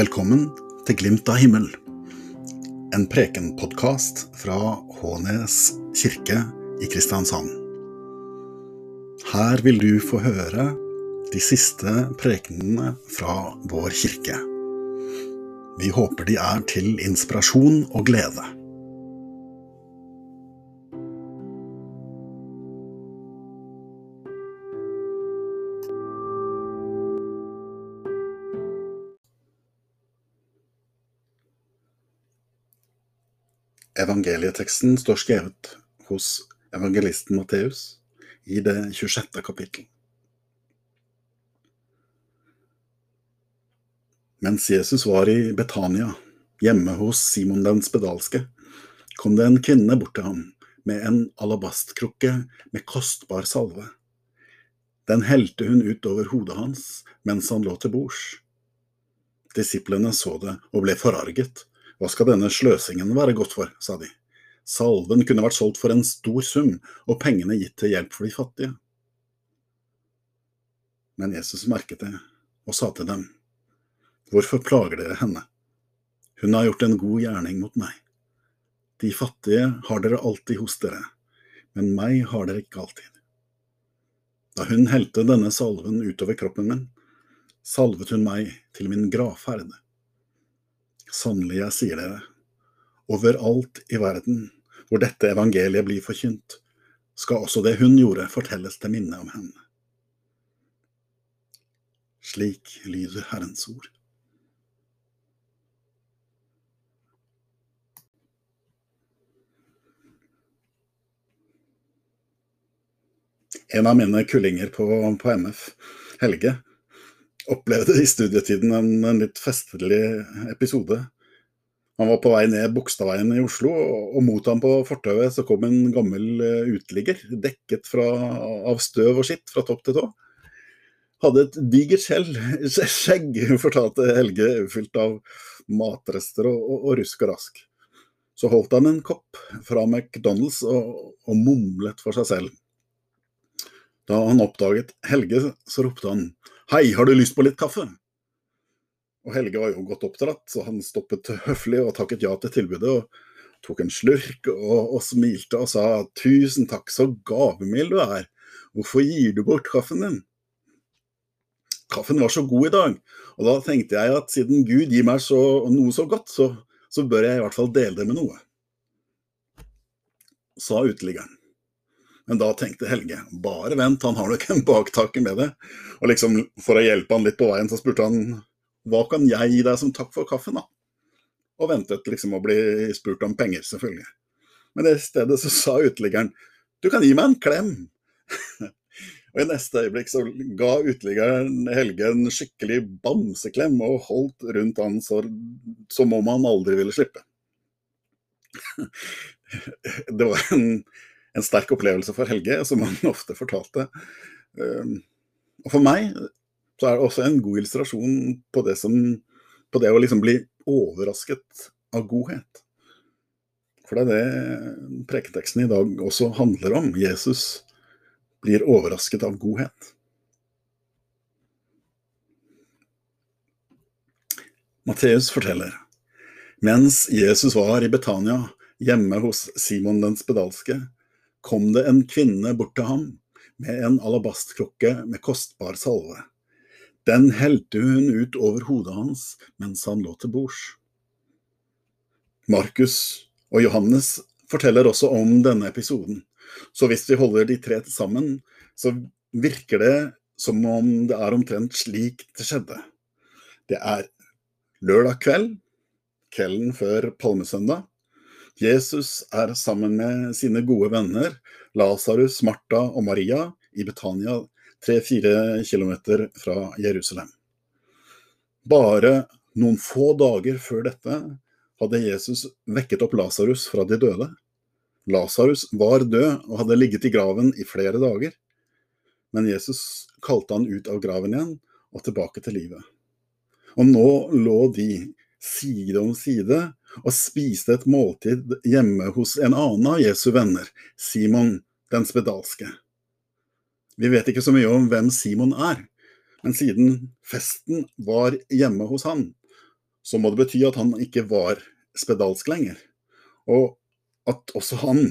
Velkommen til Glimt av himmel, en prekenpodkast fra Hånes kirke i Kristiansand. Her vil du få høre de siste prekenene fra vår kirke. Vi håper de er til inspirasjon og glede. Evangelieteksten står skrevet hos evangelisten Matteus i det 26. kapittel. Mens Jesus var i Betania, hjemme hos Simon den spedalske, kom det en kvinne bort til ham med en alabastkrukke med kostbar salve. Den helte hun ut over hodet hans mens han lå til bords. Disiplene så det og ble forarget. Hva skal denne sløsingen være godt for, sa de. Salven kunne vært solgt for en stor sum, og pengene gitt til hjelp for de fattige. Men Jesus merket det, og sa til dem, Hvorfor plager dere henne? Hun har gjort en god gjerning mot meg. De fattige har dere alltid hos dere, men meg har dere ikke alltid. Da hun helte denne salven utover kroppen min, salvet hun meg til min gravferd. Sannelig, jeg sier dere, overalt i verden hvor dette evangeliet blir forkynt, skal også det hun gjorde, fortelles til minne om henne. Slik lyder Herrens ord. En av mine kullinger på, på MF, Helge, opplevde i studietiden en, en, litt festlig episode. Han var på vei ned Bogstadveien i Oslo, og, mot ham på fortauet så kom en gammel uh, uteligger, dekket fra, av støv og skitt fra topp til tå. Hadde et digert skjegg, fortalte Helge, fylt av matrester og, og, og, rusk og rask. Så holdt han en kopp fra McDonald's og, og mumlet for seg selv. Da han oppdaget Helge, så ropte han Hei, har du lyst på litt kaffe? Og Helge var jo godt oppdratt, så han stoppet høflig og takket ja til tilbudet. og Tok en slurk og, og smilte og sa tusen takk, så gavmild du er. Hvorfor gir du bort kaffen din? Kaffen var så god i dag, og da tenkte jeg at siden Gud gir meg så, noe så godt, så, så bør jeg i hvert fall dele det med noe. Sa uteliggeren. Men da tenkte Helge bare vent, han har nok en baktakke med det. Og liksom for å hjelpe han litt på veien, så spurte han hva kan jeg gi deg som takk for kaffen, da? Og ventet liksom å bli spurt om penger, selvfølgelig. Men i stedet så sa uteliggeren du kan gi meg en klem. og i neste øyeblikk så ga uteliggeren Helge en skikkelig bamseklem og holdt rundt han så, som om han aldri ville slippe. det var en en sterk opplevelse for Helge, som han ofte fortalte. Ehm, og for meg så er det også en god illustrasjon på det, som, på det å liksom bli overrasket av godhet. For det er det preketeksten i dag også handler om. Jesus blir overrasket av godhet. Matteus forteller mens Jesus var i Betania, hjemme hos Simon den spedalske, kom det en kvinne bort til ham med en alabastkrukke med kostbar salve. Den helte hun ut over hodet hans mens han lå til bords. Markus og Johannes forteller også om denne episoden, så hvis vi holder de tre sammen, så virker det som om det er omtrent slik det skjedde. Det er lørdag kveld, kvelden før palmesøndag, Jesus er sammen med sine gode venner Lasarus, Martha og Maria i Betania, tre-fire kilometer fra Jerusalem. Bare noen få dager før dette hadde Jesus vekket opp Lasarus fra de døde. Lasarus var død og hadde ligget i graven i flere dager. Men Jesus kalte han ut av graven igjen og tilbake til livet. Og nå lå de side om side og spiste et måltid hjemme hos en annen av Jesu venner, Simon den spedalske. Vi vet ikke så mye om hvem Simon er, men siden festen var hjemme hos han, så må det bety at han ikke var spedalsk lenger, og at også han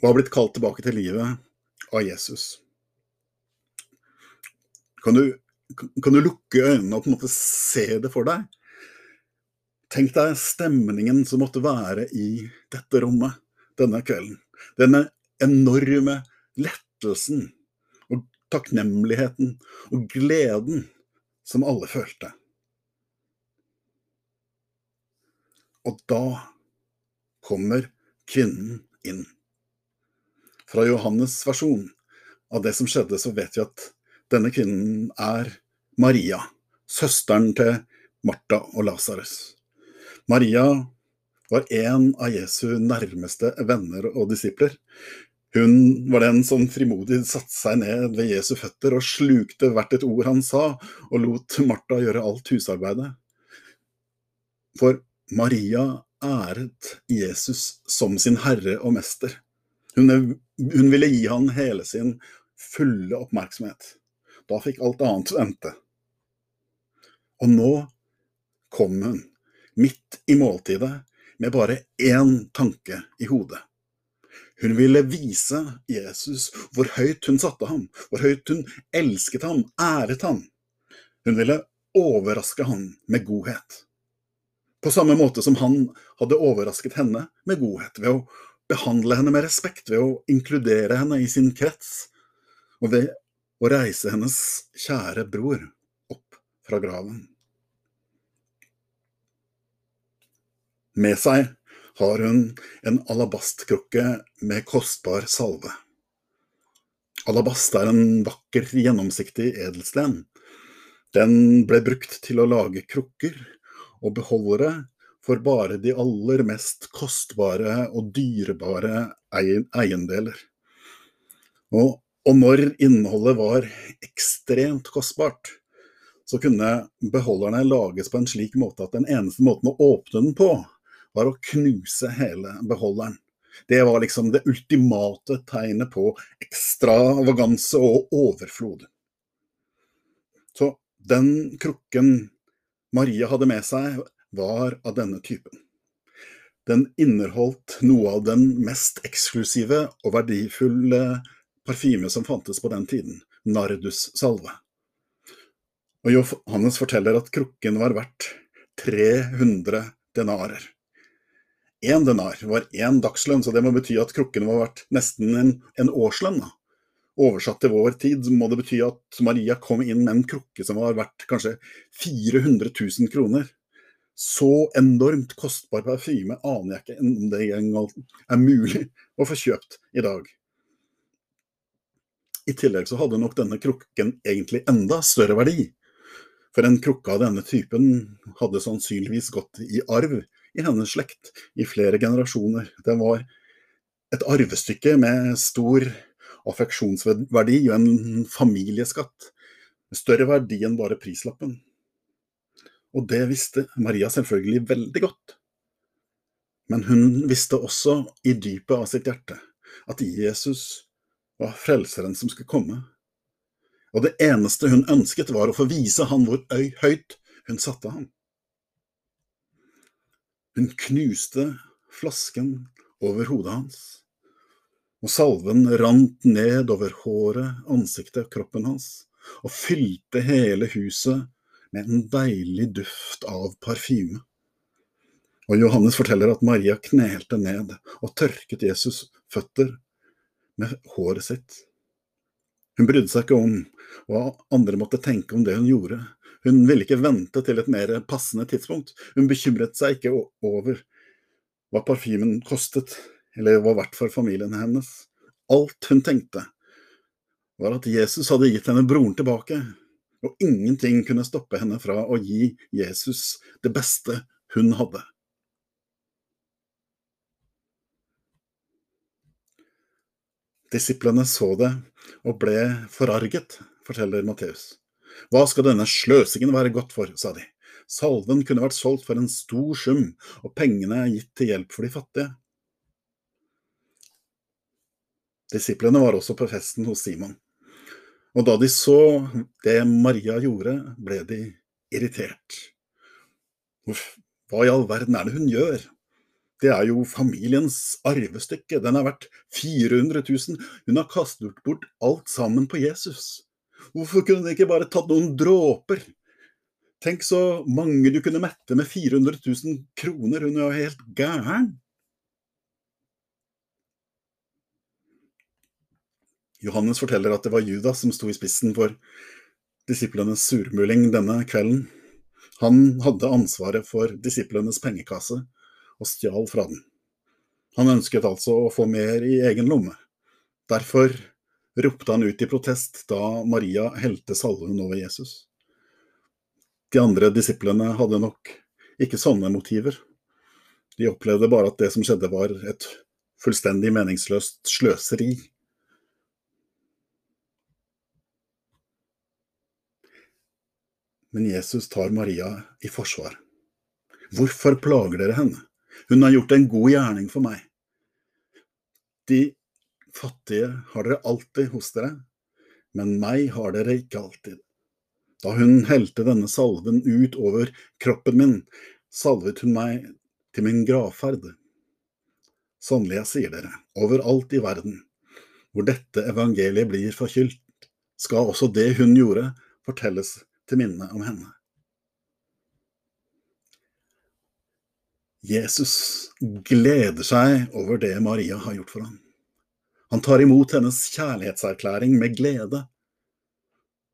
var blitt kalt tilbake til livet av Jesus. Kan du, kan du lukke øynene og på en måte se det for deg? Tenk deg stemningen som måtte være i dette rommet denne kvelden. Denne enorme lettelsen og takknemligheten og gleden som alle følte. Og da kommer kvinnen inn. Fra Johannes' versjon av det som skjedde, så vet vi at denne kvinnen er Maria, søsteren til Martha og Lasarus. Maria var en av Jesu nærmeste venner og disipler. Hun var den som frimodig satte seg ned ved Jesu føtter og slukte hvert et ord han sa, og lot Martha gjøre alt husarbeidet. For Maria æret Jesus som sin herre og mester. Hun, hun ville gi han hele sin fulle oppmerksomhet. Da fikk alt annet vente. Og nå kom hun, midt i måltidet, med bare én tanke i hodet. Hun ville vise Jesus hvor høyt hun satte ham, hvor høyt hun elsket ham, æret ham. Hun ville overraske ham med godhet. På samme måte som han hadde overrasket henne med godhet, ved å behandle henne med respekt, ved å inkludere henne i sin krets, og ved å reise hennes kjære bror opp fra graven. Med seg har hun en alabastkrukke med kostbar salve. Alabast er en vakker, gjennomsiktig edelsten. Den ble brukt til å lage krukker og beholdere for bare de aller mest kostbare og dyrebare eiendeler. Og, og når innholdet var ekstremt kostbart, så kunne beholderne lages på en slik måte at den eneste måten å åpne den på, var å knuse hele beholderen. Det var liksom det ultimate tegnet på ekstravaganse og overflod. Så den krukken Maria hadde med seg, var av denne typen. Den inneholdt noe av den mest eksklusive og verdifulle parfyme som fantes på den tiden, nardussalve. Og Johannes forteller at krukken var verdt 300 denarer. Én denar var én dagslønn, så det må bety at krukken var verdt nesten en, en årslønn. Da. Oversatt til vår tid må det bety at Maria kom inn med en krukke som var verdt kanskje 400 000 kroner. Så enormt kostbar parfyme aner jeg ikke om det er mulig å få kjøpt i dag. I tillegg så hadde nok denne krukken egentlig enda større verdi. For en krukke av denne typen hadde sannsynligvis gått i arv i hennes slekt i flere generasjoner. Det var et arvestykke med stor affeksjonsverdi og en familieskatt med større verdi enn bare prislappen. Og det visste Maria selvfølgelig veldig godt. Men hun visste også i dypet av sitt hjerte at Jesus var frelseren som skulle komme. Og det eneste hun ønsket, var å få vise han hvor høyt hun satte ham. Hun knuste flasken over hodet hans og salven rant ned over håret, ansiktet og kroppen hans, og fylte hele huset med en deilig duft av parfyme. Og Johannes forteller at Maria knelte ned og tørket Jesus' føtter med håret sitt. Hun brydde seg ikke om hva andre måtte tenke om det hun gjorde. Hun ville ikke vente til et mer passende tidspunkt. Hun bekymret seg ikke over hva parfymen kostet, eller var verdt for familien hennes. Alt hun tenkte, var at Jesus hadde gitt henne broren tilbake, og ingenting kunne stoppe henne fra å gi Jesus det beste hun hadde. Disiplene så det og ble forarget, forteller Matteus. Hva skal denne sløsingen være godt for, sa de. Salven kunne vært solgt for en stor sum, og pengene gitt til hjelp for de fattige. Disiplene var også på festen hos Simon. Og da de så det Maria gjorde, ble de irritert. Hva i all verden er det hun gjør? Det er jo familiens arvestykke. Den er verdt 400 000. Hun har kastet bort alt sammen på Jesus. Hvorfor kunne de ikke bare tatt noen dråper? Tenk så mange du kunne mette med 400 000 kroner. Hun er jo helt gæren. Johannes forteller at det var Judas som sto i spissen for disiplenes surmuling denne kvelden. Han hadde ansvaret for disiplenes pengekasse og stjal fra den. Han ønsket altså å få mer i egen lomme. Derfor ropte han ut i protest da Maria helte salven over Jesus. De andre disiplene hadde nok ikke sånne motiver. De opplevde bare at det som skjedde var et fullstendig meningsløst sløseri. Men Jesus tar Maria i forsvar. Hvorfor plager dere henne? Hun har gjort en god gjerning for meg. De fattige har dere alltid hos dere, men meg har dere ikke alltid. Da hun helte denne salven ut over kroppen min, salvet hun meg til min gravferd. Sannelig, jeg sier dere, overalt i verden hvor dette evangeliet blir forkylt, skal også det hun gjorde, fortelles til minne om henne. Jesus gleder seg over det Maria har gjort for ham. Han tar imot hennes kjærlighetserklæring med glede.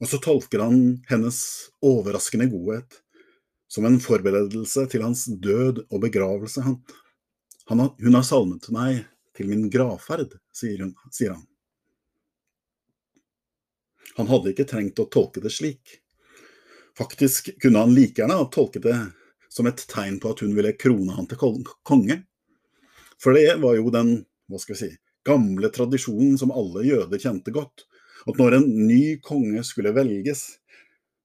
Og så tolker han hennes overraskende godhet som en forberedelse til hans død og begravelse. Han, han hun har salmet meg til min gravferd, sier, hun, sier han. Han hadde ikke trengt å tolke det slik. Faktisk kunne han like gjerne ha tolket det som et tegn på at hun ville krone han til konge. For det var jo den hva skal vi si, gamle tradisjonen som alle jøder kjente godt, at når en ny konge skulle velges,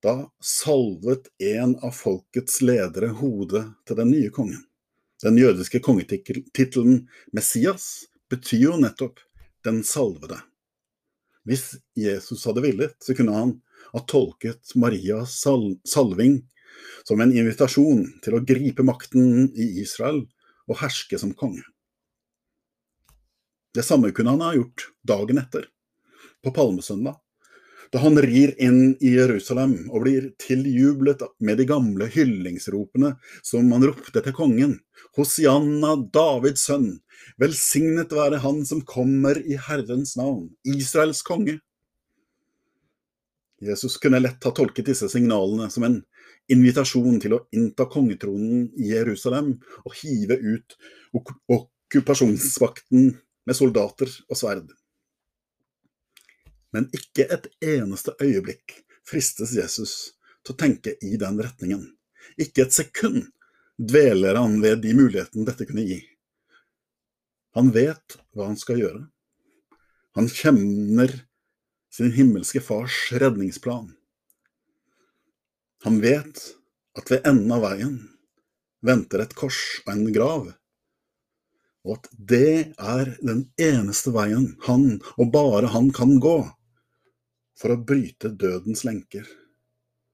da salvet en av folkets ledere hodet til den nye kongen. Den jødiske kongetittelen Messias betyr jo nettopp den salvede. Hvis Jesus hadde villet, så kunne han ha tolket Marias salving som en invitasjon til å gripe makten i Israel og herske som konge. Det samme kunne han ha gjort dagen etter, på palmesøndag, da han rir inn i Jerusalem og blir tiljublet med de gamle hyllingsropene som han ropte til kongen. Hosianna, Davids sønn, velsignet være han som kommer i Herrens navn, Israels konge. Jesus kunne lett ha tolket disse signalene som en invitasjon til å innta kongetronen i Jerusalem og hive ut okkupasjonsvakten med soldater og sverd. Men ikke et eneste øyeblikk fristes Jesus til å tenke i den retningen. Ikke et sekund dveler han ved de mulighetene dette kunne gi. Han vet hva han skal gjøre. Han kjenner sin himmelske fars redningsplan. Han vet at ved enden av veien venter et kors og en grav, og at det er den eneste veien han, og bare han, kan gå for å bryte dødens lenker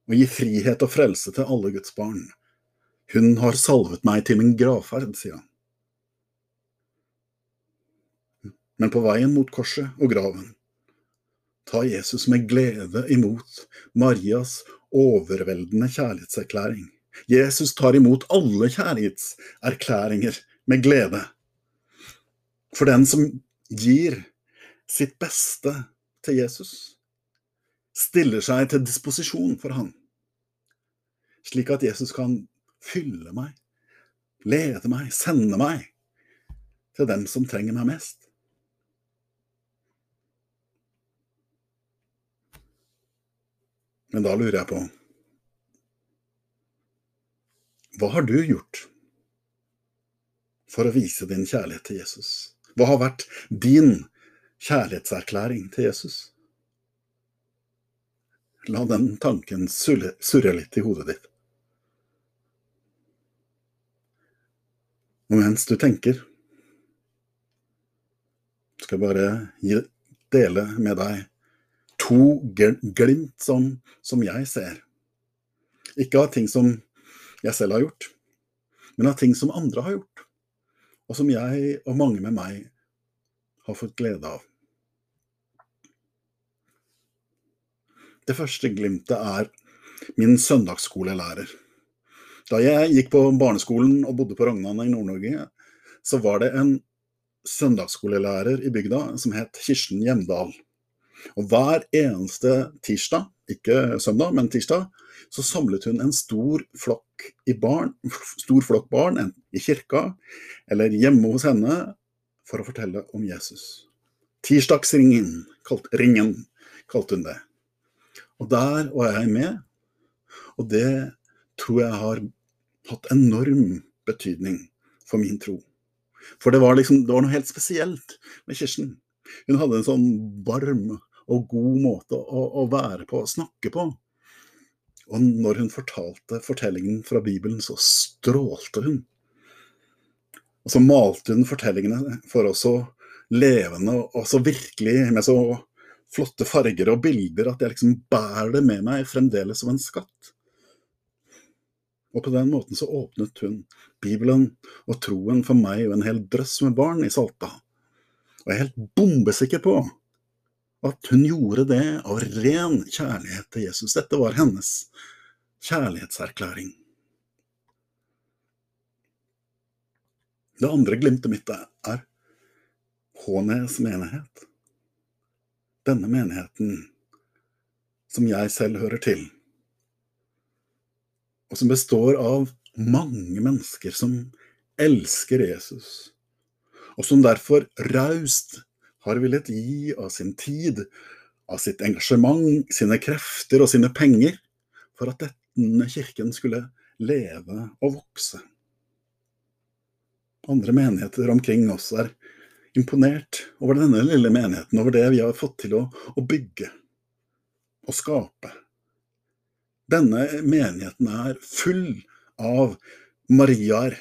og gi frihet og frelse til alle Guds barn. Hun har salvet meg til min gravferd, sier han. Men på veien mot korset og graven tar Jesus med glede imot Marias overveldende kjærlighetserklæring. Jesus tar imot alle kjærlighetserklæringer med glede. For den som gir sitt beste til Jesus, stiller seg til disposisjon for han, slik at Jesus kan fylle meg, lede meg, sende meg til dem som trenger meg mest. Men da lurer jeg på Hva har du gjort for å vise din kjærlighet til Jesus? Hva har vært din kjærlighetserklæring til Jesus? La den tanken surre litt i hodet ditt. Og mens du tenker, skal jeg bare dele med deg to glimt som, som jeg ser. Ikke av ting som jeg selv har gjort, men av ting som andre har gjort, og som jeg og mange med meg har fått glede av. Det første glimtet er min søndagsskolelærer. Da jeg gikk på barneskolen og bodde på Rognan i Nord-Norge, så var det en søndagsskolelærer i bygda som het Kirsten Hjemdal. Og hver eneste tirsdag, ikke søndag, men tirsdag, så samlet hun en stor flokk, barn, stor flokk barn, enten i kirka eller hjemme hos henne, for å fortelle om Jesus. Tirsdagsringen, kalt, ringen, kalte hun det. Og der var jeg med, og det tror jeg har hatt enorm betydning for min tro. For det var, liksom, det var noe helt spesielt med Kirsten. Hun hadde en sånn varm og god måte å, å være på, og snakke på. Og når hun fortalte fortellingen fra Bibelen, så strålte hun. Og så malte hun fortellingene for oss så levende og så virkelig med så flotte farger og bilder at jeg liksom bærer det med meg fremdeles som en skatt. Og på den måten så åpnet hun Bibelen og troen for meg og en hel drøss med barn i Salta. Og jeg er helt bombesikker på at hun gjorde det av ren kjærlighet til Jesus. Dette var hennes kjærlighetserklæring. Det andre glimtet mitt er Hånes menighet. Denne menigheten som jeg selv hører til og som består av mange mennesker som elsker Jesus, og som derfor raust har villet gi av sin tid, av sitt engasjement, sine krefter og sine penger for at denne kirken skulle leve og vokse. Andre menigheter omkring oss er imponert over denne lille menigheten, over det vi har fått til å, å bygge og skape. Denne menigheten er full av Mariaer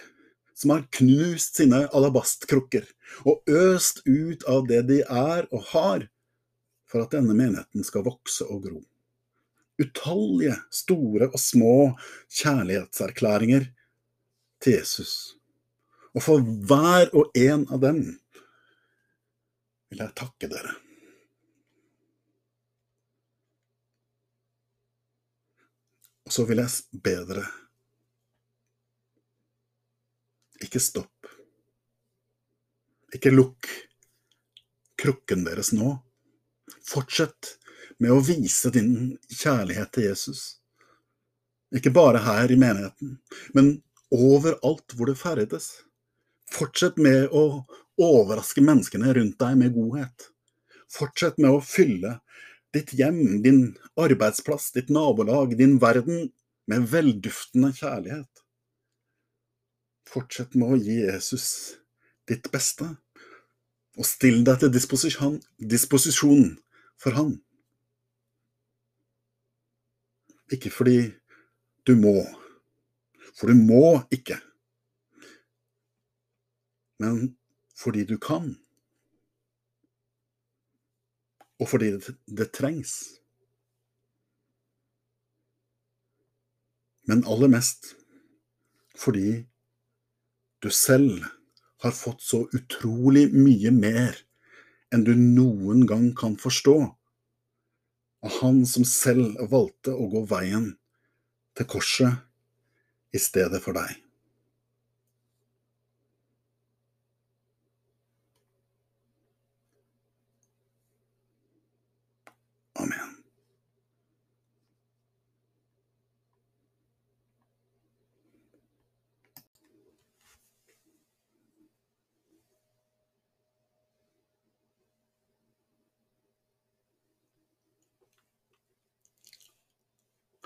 som har knust sine alabastkrukker og øst ut av det de er og har, for at denne menigheten skal vokse og gro. Utallige store og små kjærlighetserklæringer til Jesus. Og for hver og en av dem vil jeg takke dere. Og så vil jeg be dere Ikke stopp. Ikke lukk krukken deres nå. Fortsett med å vise din kjærlighet til Jesus. Ikke bare her i menigheten, men overalt hvor det ferdes. Fortsett med å overraske menneskene rundt deg med godhet. Fortsett med å fylle ditt hjem, din arbeidsplass, ditt nabolag, din verden med velduftende kjærlighet. Fortsett med å gi Jesus ditt beste, og still deg til disposisjon, disposisjon for Han. Ikke fordi du må, for du må ikke, men fordi du kan og fordi det, det trengs. Men aller mest fordi du selv har fått så utrolig mye mer enn du noen gang kan forstå av Han som selv valgte å gå veien til korset i stedet for deg.